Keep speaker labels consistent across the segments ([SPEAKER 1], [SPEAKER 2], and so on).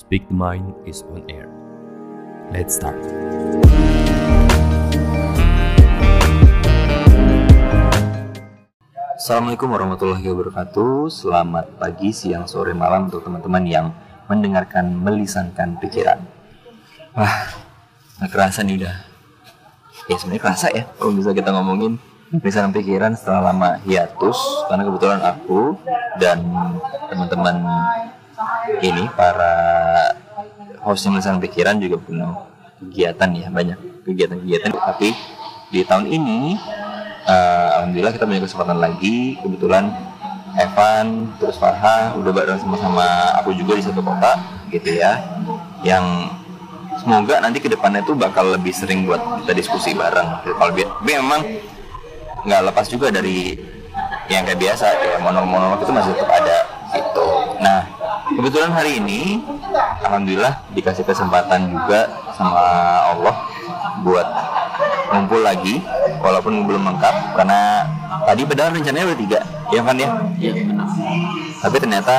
[SPEAKER 1] Speak the Mind is on air. Let's start.
[SPEAKER 2] Assalamualaikum warahmatullahi wabarakatuh. Selamat pagi, siang, sore, malam untuk teman-teman yang mendengarkan melisankan pikiran. Wah, nggak kerasa nih udah. Ya sebenarnya kerasa ya kalau bisa kita ngomongin melisankan pikiran setelah lama hiatus karena kebetulan aku dan teman-teman ini para hostnya melisankan pikiran juga punya kegiatan ya banyak kegiatan-kegiatan. Tapi di tahun ini eh, alhamdulillah kita punya kesempatan lagi. Kebetulan Evan terus Farha udah bareng sama-sama aku juga di satu kota gitu ya. Yang semoga nanti ke depannya tuh bakal lebih sering buat kita diskusi bareng. Kalau bi- memang nggak lepas juga dari yang kayak biasa kayak monolog-monolog itu masih tetap ada kebetulan hari ini alhamdulillah dikasih kesempatan juga sama Allah buat ngumpul lagi walaupun belum lengkap karena tadi padahal rencananya udah tiga ya kan ya
[SPEAKER 3] Iya benar.
[SPEAKER 2] tapi ternyata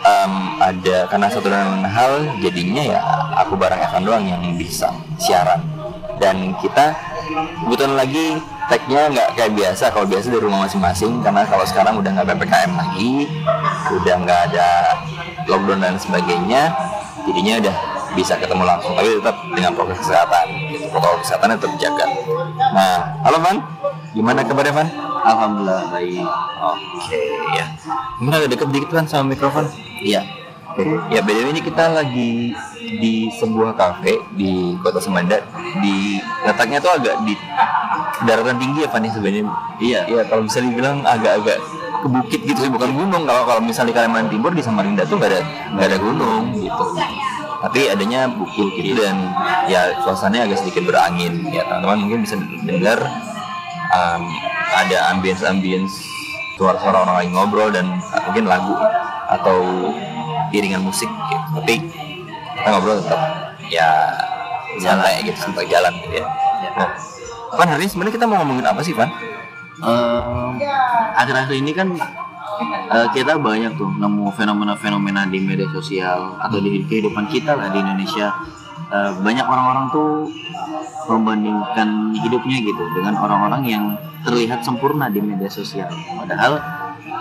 [SPEAKER 2] em, ada karena satu dan lain hal jadinya ya aku bareng Evan doang yang bisa siaran dan kita kebetulan lagi tagnya nggak kayak biasa kalau biasa di rumah masing-masing karena kalau sekarang udah nggak ppkm lagi udah nggak ada lockdown dan sebagainya jadinya udah bisa ketemu langsung tapi tetap dengan protokol kesehatan gitu protokol kesehatan tetap dijaga nah halo Van gimana kabarnya Van
[SPEAKER 3] Alhamdulillah baik.
[SPEAKER 2] Oke ya. Mungkin agak deket dikit kan sama mikrofon. Iya. Oke. Ya BTW ini kita lagi di sebuah kafe di Kota Semanda. Di letaknya tuh agak di daratan tinggi ya Fanny sebenarnya.
[SPEAKER 3] Iya.
[SPEAKER 2] Iya kalau bisa dibilang agak-agak ke bukit gitu sih bukan gunung kalau kalau misalnya di Kalimantan Timur di Samarinda tuh nggak ada nggak ada gunung gitu tapi adanya bukit gitu dan ya suasananya agak sedikit berangin ya teman-teman mungkin bisa dengar um, ada ambience-ambience suara-suara orang lagi ngobrol dan uh, mungkin lagu atau iringan musik gitu. Tapi kita ngobrol tetap ya santai gitu, santai jalan gitu ya. Nah, Van hari ini sebenarnya kita mau ngomongin apa sih Van?
[SPEAKER 3] Em, akhir-akhir ini kan eh, kita banyak tuh nemu fenomena-fenomena di media sosial atau di kehidupan kita lah di Indonesia. Eh, banyak orang-orang tuh membandingkan hidupnya gitu dengan orang-orang yang terlihat sempurna di media sosial. Padahal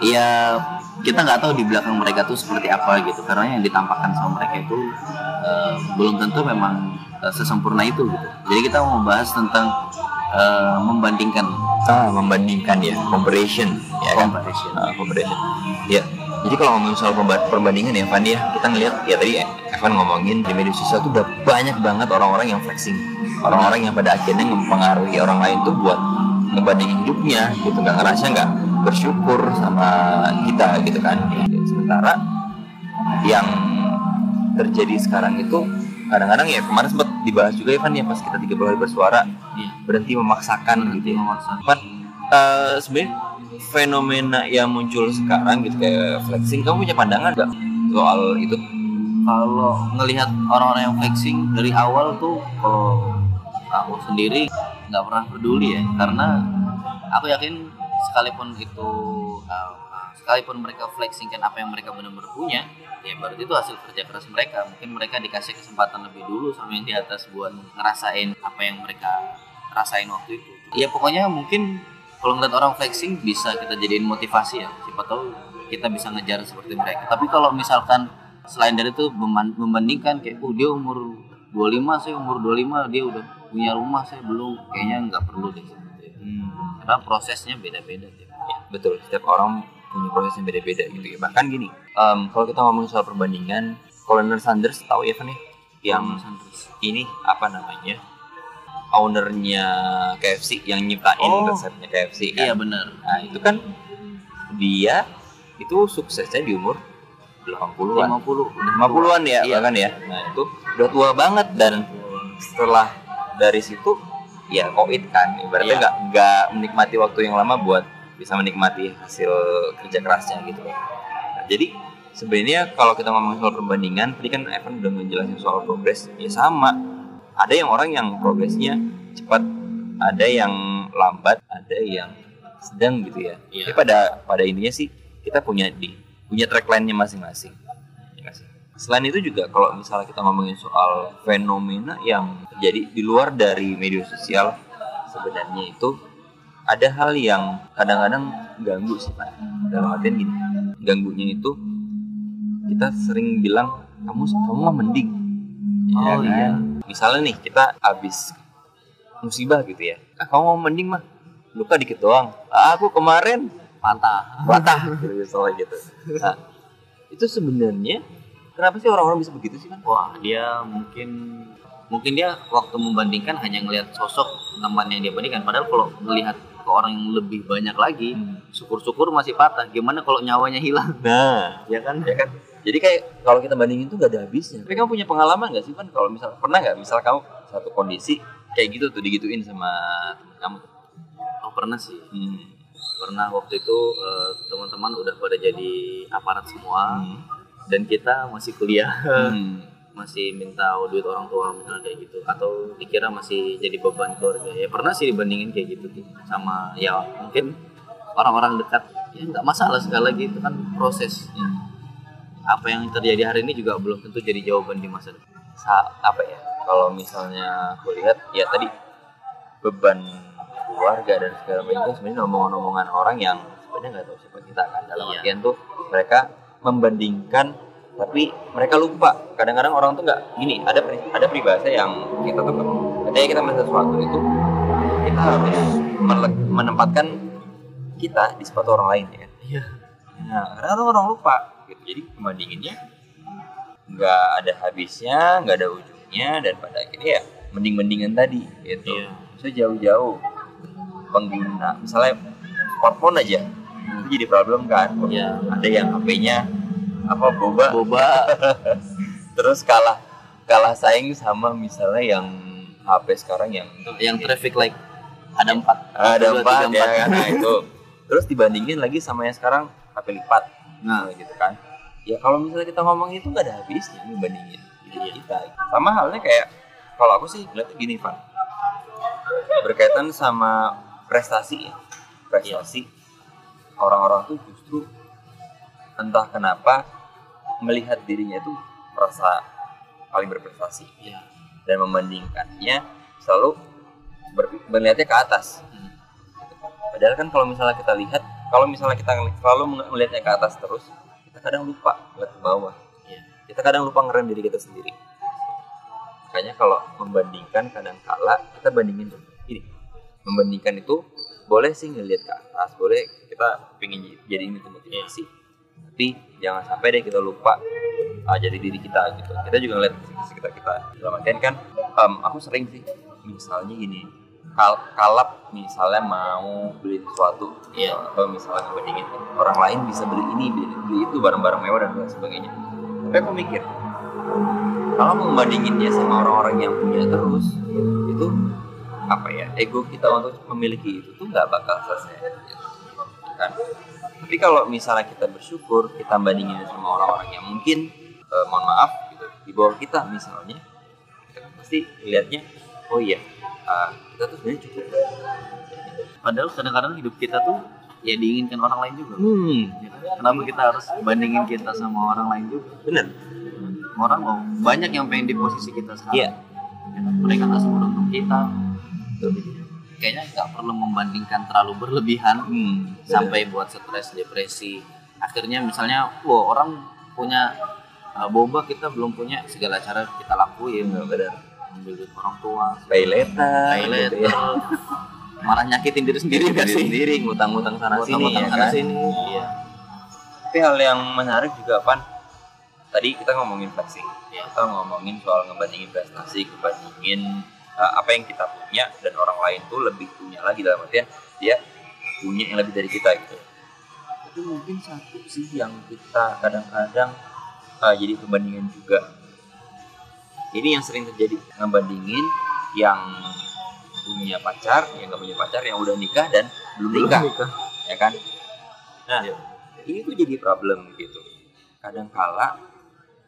[SPEAKER 3] ya kita nggak tahu di belakang mereka tuh seperti apa gitu karena yang ditampakkan sama mereka itu eh, belum tentu memang eh, sesempurna itu gitu. Jadi kita mau membahas tentang eh, membandingkan
[SPEAKER 2] Ah, membandingkan ya, comparison ya kan?
[SPEAKER 3] Comparison.
[SPEAKER 2] Ah, comparison. Ya. Jadi kalau ngomongin soal perbandingan ya Van ya, kita ngelihat ya tadi Evan ngomongin di media sosial tuh udah banyak banget orang-orang yang flexing. Orang-orang yang pada akhirnya mempengaruhi orang lain tuh buat ngebandingin hidupnya gitu nggak ngerasa nggak bersyukur sama kita gitu kan. Sementara yang terjadi sekarang itu kadang-kadang ya kemarin sempat dibahas juga ya ya pas kita 30 hari bersuara
[SPEAKER 3] Iya.
[SPEAKER 2] berhenti memaksakan gitu ya.
[SPEAKER 3] memaksakan.
[SPEAKER 2] Eh, sebenarnya fenomena yang muncul sekarang gitu kayak flexing kamu punya pandangan nggak soal itu
[SPEAKER 3] kalau ngelihat orang-orang yang flexing dari awal tuh kalau aku sendiri nggak pernah peduli ya karena aku yakin sekalipun itu uh, sekalipun mereka flexing kan apa yang mereka benar-benar punya ya berarti itu hasil kerja keras mereka. Mungkin mereka dikasih kesempatan lebih dulu sama yang di atas buat ngerasain apa yang mereka rasain waktu itu. Ya pokoknya mungkin kalau ngeliat orang flexing bisa kita jadiin motivasi ya. Siapa tahu kita bisa ngejar seperti mereka. Tapi kalau misalkan selain dari itu memban- membandingkan kayak oh dia umur 25 saya umur 25 dia udah punya rumah saya belum kayaknya nggak perlu deh karena prosesnya beda-beda
[SPEAKER 2] ya betul setiap orang punya proses yang beda-beda gitu ya. Bahkan gini em, kalau kita ngomongin soal perbandingan Colonel Sanders tahu ya Van ya? Yang ini apa namanya ownernya KFC yang nyiptain
[SPEAKER 3] Oh.
[SPEAKER 2] resepnya KFC kan?
[SPEAKER 3] Iya benar.
[SPEAKER 2] Nah itu kan dia itu suksesnya di umur 80-an
[SPEAKER 3] 50 udah
[SPEAKER 2] 50-an ya
[SPEAKER 3] Iya.
[SPEAKER 2] bahkan ya. Nah itu udah tua banget dan setelah dari situ ya koit kan ibaratnya
[SPEAKER 3] Iya.
[SPEAKER 2] nggak nggak menikmati waktu yang lama buat bisa menikmati hasil kerja kerasnya gitu Nah, jadi sebenarnya kalau kita ngomong soal perbandingan tadi kan Evan udah ngejelasin soal progres ya sama ada yang orang yang progresnya cepat ada yang lambat ada yang sedang gitu ya
[SPEAKER 3] Iya.
[SPEAKER 2] Tapi pada pada intinya sih kita punya di punya track line-nya masing-masing? Selain itu juga kalau misalnya kita ngomongin soal fenomena yang terjadi di luar dari media sosial sebenarnya itu ada hal yang kadang-kadang ganggu sih pak. Dalam artian gini ganggunya itu kita sering bilang kamu kamu mah mending. Ya
[SPEAKER 3] Oh,
[SPEAKER 2] kan?
[SPEAKER 3] iya.
[SPEAKER 2] misalnya nih kita habis musibah gitu ya. Ah, kamu mau mending mah? Luka dikit doang. Ah, aku kemarin
[SPEAKER 3] patah.
[SPEAKER 2] Patah gitu misalnya gitu. Nah itu sebenarnya kenapa sih orang-orang bisa begitu sih kan
[SPEAKER 3] wah dia mungkin mungkin dia waktu membandingkan hanya ngelihat sosok teman yang dia bandingkan. Padahal kalau melihat ke orang yang lebih banyak lagi syukur-syukur masih patah. Gimana kalau nyawanya hilang?
[SPEAKER 2] Nah
[SPEAKER 3] ya kan?
[SPEAKER 2] ya kan? Jadi kayak kalau kita bandingin tuh gak ada habisnya. Tapi kamu punya pengalaman gak sih kan kalau misal pernah nggak? Misal kamu satu kondisi kayak gitu tuh digituin sama temen kamu?
[SPEAKER 3] Oh pernah sih.
[SPEAKER 2] Hmm.
[SPEAKER 3] pernah waktu itu eh, teman-teman udah pada jadi aparat semua.
[SPEAKER 2] Hmm.
[SPEAKER 3] Dan kita masih kuliah
[SPEAKER 2] Hmm.
[SPEAKER 3] masih minta duit orang tua misalnya kayak gitu. Atau dikira masih jadi beban keluarga. Ya pernah sih dibandingin kayak gitu sama ya mungkin orang-orang dekat. Ya nggak masalah sekali lagi itu kan proses.
[SPEAKER 2] Hmm.
[SPEAKER 3] apa yang terjadi hari ini juga belum tentu jadi jawaban di masa depan.
[SPEAKER 2] Sa- apa ya kalau misalnya aku lihat ya tadi beban keluarga dan segala macam itu sebenarnya omongan-omongan orang yang sebenarnya nggak tahu siapa kita kan. Dalam
[SPEAKER 3] Iya.
[SPEAKER 2] artian tuh mereka membandingkan tapi mereka lupa kadang-kadang orang tuh nggak gini ada ada peribahasa yang kita tuh ketika kita melihat sesuatu itu kita harus menempatkan kita di sepatu orang lain ya kan
[SPEAKER 3] iya
[SPEAKER 2] Nah, kadang orang lupa gitu. Jadi pembandinginnya nggak ada habisnya, nggak ada ujungnya dan pada akhirnya ya mending-mendingan tadi gitu.
[SPEAKER 3] Iya.
[SPEAKER 2] So jauh-jauh pengguna, misalnya smartphone aja itu jadi problem kan.
[SPEAKER 3] Iya.
[SPEAKER 2] Ada yang HP-nya apa boba,
[SPEAKER 3] boba.
[SPEAKER 2] Terus kalah kalah saing sama misalnya yang HP sekarang yang
[SPEAKER 3] yang traffic light. Ada empat.
[SPEAKER 2] Ada
[SPEAKER 3] Dua,
[SPEAKER 2] empat ya kan? Nah, itu. Terus dibandingin lagi sama yang sekarang HP lipat. Nah. Gitu kan. Ya kalau misalnya kita ngomong itu nggak ada habisnya dibandingin diri kita. Sama halnya kayak kalau aku sih ngeliatnya gini Van. Berkaitan sama prestasi ya. Prestasi orang-orang tuh justru entah kenapa melihat dirinya itu merasa paling berprestasi
[SPEAKER 3] Iya.
[SPEAKER 2] dan membandingkannya selalu ber- melihatnya ke atas.
[SPEAKER 3] Hmm.
[SPEAKER 2] Padahal kan kalau misalnya kita lihat, kalau misalnya kita selalu melihatnya ke atas terus, kita kadang lupa ngeliat ke bawah.
[SPEAKER 3] Iya.
[SPEAKER 2] Kita kadang lupa ngerem diri kita sendiri. Makanya kalau membandingkan kadang kala kita bandingin dulu. Ini membandingkan itu boleh sih ngelihat ke atas, boleh kita pengen j- jadi ini tuh motivasi. Tapi jangan sampai deh kita lupa uh, jadi diri kita gitu. Kita juga ngeliat sekitar kita. Dalam artian kan, em, aku sering sih misalnya gini, kal kalap misalnya mau beli sesuatu,
[SPEAKER 3] Iya.
[SPEAKER 2] atau misalnya ngebandingin orang lain bisa beli ini, beli, beli itu barang-barang mewah dan lain sebagainya. Tapi aku mikir, kalau mau membandinginnya sama orang-orang yang punya terus, itu apa ya ego kita untuk memiliki itu nggak bakal selesai. Gitu. kan? Tapi kalau misalnya kita bersyukur kita bandingin sama orang-orang yang mungkin eh, mohon maaf gitu di bawah kita misalnya kita kan pasti lihatnya oh iya ah, kita tuh sebenarnya cukup.
[SPEAKER 3] Padahal kadang-kadang hidup kita tuh ya diinginkan orang lain juga.
[SPEAKER 2] Hmm.
[SPEAKER 3] Ya kan? kenapa kita harus bandingin kita sama orang lain juga?
[SPEAKER 2] Bener.
[SPEAKER 3] Orang mau banyak yang pengen di posisi kita sekarang.
[SPEAKER 2] Iya.
[SPEAKER 3] Ya kan? mereka nggak seberuntung kita kayaknya nggak perlu membandingkan terlalu berlebihan
[SPEAKER 2] hmm
[SPEAKER 3] sampai buat stres depresi. Akhirnya misalnya wah orang punya uh, boba kita belum punya segala cara kita lakuin.
[SPEAKER 2] Bener.
[SPEAKER 3] Ambil duit orang tua.
[SPEAKER 2] Pay later
[SPEAKER 3] toilet
[SPEAKER 2] gitu ya.
[SPEAKER 3] malah nyakitin diri sendiri
[SPEAKER 2] diri
[SPEAKER 3] gak sih?
[SPEAKER 2] sendiri ngutang-ngutang sana sini
[SPEAKER 3] Ngutang-ngutang
[SPEAKER 2] ya
[SPEAKER 3] sana
[SPEAKER 2] kan?
[SPEAKER 3] sini. Iya.
[SPEAKER 2] Tapi hal yang menarik juga pan tadi kita ngomongin flexing.
[SPEAKER 3] Iya.
[SPEAKER 2] kita ngomongin soal ngebandingin prestasi ngebandingin apa yang kita punya dan orang lain tuh lebih punya lagi dalam artian dia punya yang lebih dari kita gitu. Itu mungkin satu sih yang kita kadang-kadang uh, jadi perbandingan juga. Ini yang sering terjadi ngebandingin yang punya pacar yang nggak punya pacar yang udah nikah dan belum nikah ya kan? Nah ini tuh jadi problem gitu. Kadang kala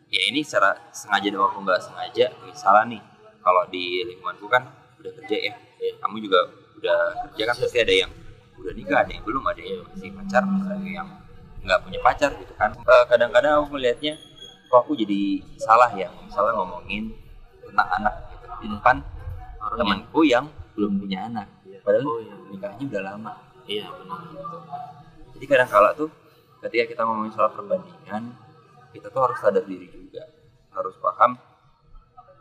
[SPEAKER 2] ya ini secara sengaja maupun nggak sengaja misalnya nih kalau di lingkunganku kan udah kerja ya, ya kamu juga udah kerja kan pasti ada yang udah nikah ada yang belum ada yang masih pacar ada yang nggak punya pacar gitu kan. Eh, kadang-kadang aku melihatnya kok aku jadi salah ya misalnya ngomongin tentang anak gitu. Di depan
[SPEAKER 3] Orang
[SPEAKER 2] temanku yang belum punya anak. Padahal
[SPEAKER 3] Oh, iya.
[SPEAKER 2] nikahnya udah lama.
[SPEAKER 3] Iya benar.
[SPEAKER 2] jadi kadang kala tuh ketika kita ngomongin soal perbandingan kita tuh harus sadar diri juga. Harus paham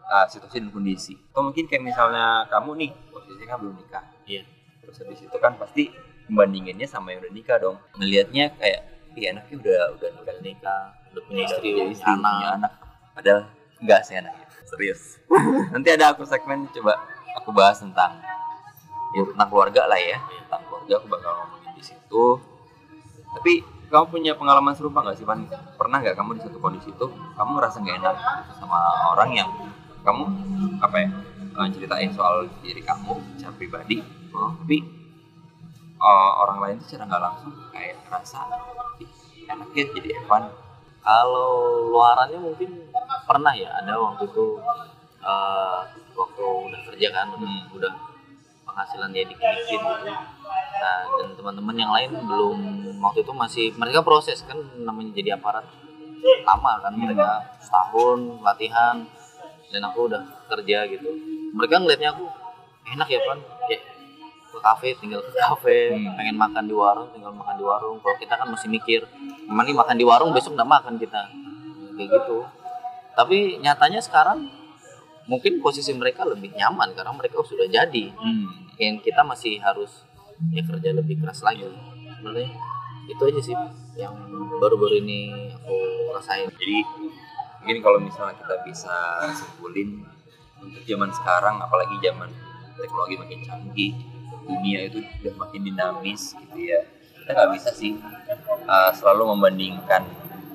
[SPEAKER 2] ah, situasi dan kondisi. Atau mungkin kayak misalnya kamu nih posisinya kan belum nikah.
[SPEAKER 3] Iya.
[SPEAKER 2] terus habis itu kan pasti membandinginnya sama yang udah nikah dong. Ngelihatnya kayak iya anaknya udah udah nikah
[SPEAKER 3] Udah nikah, udah punya
[SPEAKER 2] Udah
[SPEAKER 3] istri,
[SPEAKER 2] punya
[SPEAKER 3] punya
[SPEAKER 2] istri,
[SPEAKER 3] anak.
[SPEAKER 2] anak. Padahal enggak sih anaknya serius. Nanti ada aku segmen coba aku bahas tentang ya tentang keluarga lah ya. Tentang keluarga aku bakal ngomongin di situ. Tapi kamu punya pengalaman serupa nggak sih Pan? pernah nggak kamu di satu kondisi itu kamu ngerasa nggak enak sama orang yang kamu apa ya eh, ceritain soal diri kamu secara pribadi. Oh, tapi eh, orang lain tuh secara nggak langsung kayak ngerasa enaknya jadi Evan.
[SPEAKER 3] Kalau luarannya mungkin pernah ya ada waktu itu eh, waktu udah kerja kan udah,
[SPEAKER 2] Hmm.
[SPEAKER 3] udah penghasilan dia dikit-dikit. Gitu. Nah dan teman-teman yang lain belum waktu itu masih mereka proses kan namanya jadi aparat lama kan mereka setahun latihan dan aku udah kerja gitu. Mereka ngelihatnya aku enak ya pan. Ya ke kafe tinggal ke kafe
[SPEAKER 2] Hmm.
[SPEAKER 3] pengen makan di warung tinggal makan di warung. Kalau kita kan masih mikir gimana nih makan di warung besok nggak makan kita. Kayak gitu. Tapi nyatanya sekarang mungkin posisi mereka lebih nyaman karena mereka sudah jadi.
[SPEAKER 2] Hmm.
[SPEAKER 3] yang kita masih harus ya kerja lebih keras lagi. Sebenarnya itu aja sih yang baru-baru ini aku rasain.
[SPEAKER 2] Jadi mungkin kalau misalnya kita bisa simpulin untuk zaman sekarang apalagi zaman teknologi makin canggih dunia itu udah makin dinamis gitu ya kita nggak bisa sih uh, selalu membandingkan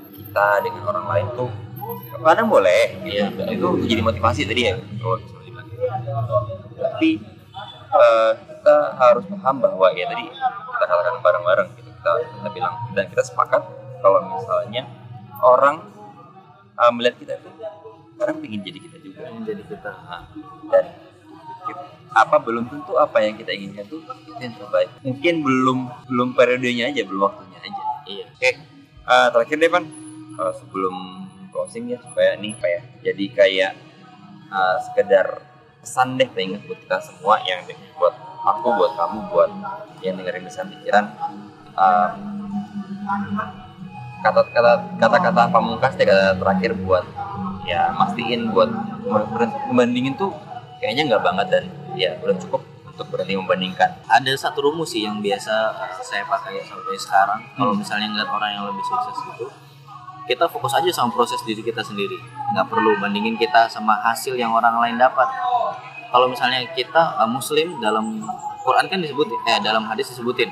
[SPEAKER 2] kita dengan orang lain tuh kadang boleh
[SPEAKER 3] Iya.
[SPEAKER 2] itu jadi motivasi tadi ya kalau misalnya dibilang. tapi uh, kita harus paham bahwa ya tadi kita katakan bareng-bareng gitu kita kita bilang dan kita sepakat kalau misalnya orang uh, melihat kita tuh kadang pengen jadi kita juga.
[SPEAKER 3] Jadi kita.
[SPEAKER 2] Nah, dan apa belum tentu apa yang kita inginkan tuh itu yang terbaik. Mungkin belum belum periodenya aja belum waktunya aja.
[SPEAKER 3] Iya.
[SPEAKER 2] Oke eh, terakhir deh pan Eh, sebelum closing ya supaya nih ya jadi kayak eh, sekedar pesan deh pengen buat kita semua yang buat aku buat kamu buat yang dengerin lisan pikiran. Eh, kata-kata kata-kata pamungkas deh kata terakhir buat ya mastiin buat membandingin tuh kayaknya nggak banget dan ya belum cukup untuk berhenti membandingkan.
[SPEAKER 3] Ada satu rumus sih yang biasa saya pakai sampai sekarang. Kalau misalnya ngeliat orang yang lebih sukses gitu kita fokus aja sama proses diri kita sendiri. Nggak perlu bandingin kita sama hasil yang orang lain dapat. Kalau misalnya kita uh, muslim dalam Quran kan disebut eh dalam hadis disebutin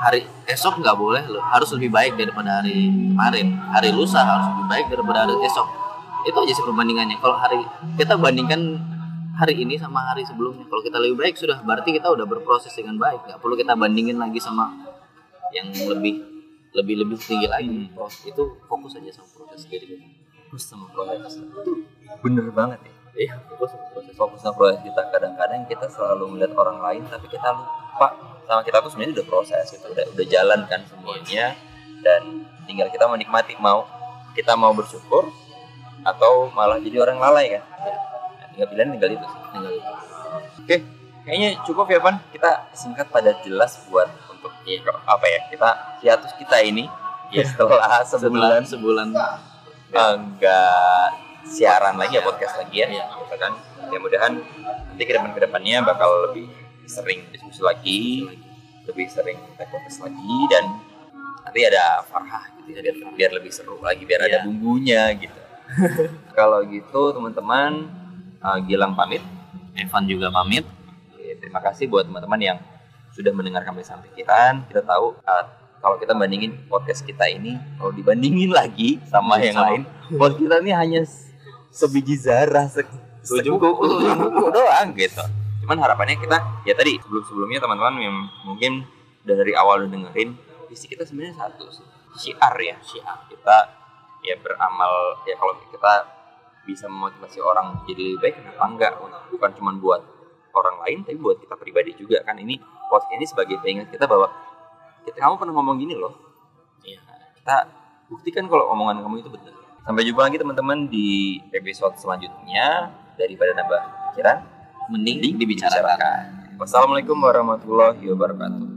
[SPEAKER 3] hari esok nggak boleh loh. Harus lebih baik daripada hari kemarin. Hari lusa harus lebih baik daripada hari esok. Itu aja sih perbandingannya. Kalau hari kita bandingkan hari ini sama hari sebelumnya. Kalau kita lebih baik sudah berarti kita udah berproses dengan baik. Nggak perlu kita bandingin lagi sama yang lebih lebih lebih tinggi lagi. Proses- itu fokus aja sama proses diri kita.
[SPEAKER 2] Fokus sama proses. Itu bener banget ya.
[SPEAKER 3] Iya fokus sama proses.
[SPEAKER 2] Fokus sama proses kita. Kadang-kadang kita selalu melihat orang lain tapi kita lupa sama kita tuh sebenarnya udah proses itu udah udah jalan kan semuanya. Dan tinggal kita menikmati mau kita mau bersyukur atau malah jadi orang lalai kan. Nah, tinggal pilihan tinggal itu sih.
[SPEAKER 3] Tinggal itu.
[SPEAKER 2] oke kayaknya cukup ya Pan kita singkat pada jelas buat untuk apa ya kita hiatus kita ini. Ya setelah
[SPEAKER 3] sebulan.
[SPEAKER 2] Sebulan.
[SPEAKER 3] Sebulan
[SPEAKER 2] enggak siaran lagi ya podcast lagi ya. Gitu kan ya mudahan nanti ke depan ke depannya bakal lebih sering diskusi lagi lebih sering tag podcast lagi dan nanti ada Farhah gitu ya, biar, biar lebih seru lagi biar ada
[SPEAKER 3] Iya.
[SPEAKER 2] bumbunya gitu kalau gitu teman-teman uh, Gilang pamit
[SPEAKER 3] Evan juga pamit
[SPEAKER 2] Oke, terima kasih buat teman-teman yang sudah mendengarkan pesan pikiran. Kita tahu uh, kalau kita bandingin podcast kita ini, kalau dibandingin lagi sama yang
[SPEAKER 3] Sama.
[SPEAKER 2] lain, podcast kita ini hanya sebiji zarah, se
[SPEAKER 3] Setuju.
[SPEAKER 2] sekuku, sekuku doang gitu. Cuman harapannya kita, ya tadi sebelum-sebelumnya teman-teman yang mungkin udah dari awal udah dengerin, visi kita sebenarnya satu sih, syiar ya, syiar. Kita ya beramal ya kalau kita bisa memotivasi orang jadi lebih baik kenapa enggak? Bukan cuma buat orang lain tapi buat kita pribadi juga kan. Ini podcast ini sebagai pengingat kita bahwa kita kamu pernah ngomong gini loh.
[SPEAKER 3] Iya.
[SPEAKER 2] kita buktikan kalau omongan kamu itu benar. Sampai jumpa lagi teman-teman di episode selanjutnya. Daripada nambah pikiran
[SPEAKER 3] Mending dibicarakan.
[SPEAKER 2] Wassalamualaikum warahmatullahi wabarakatuh.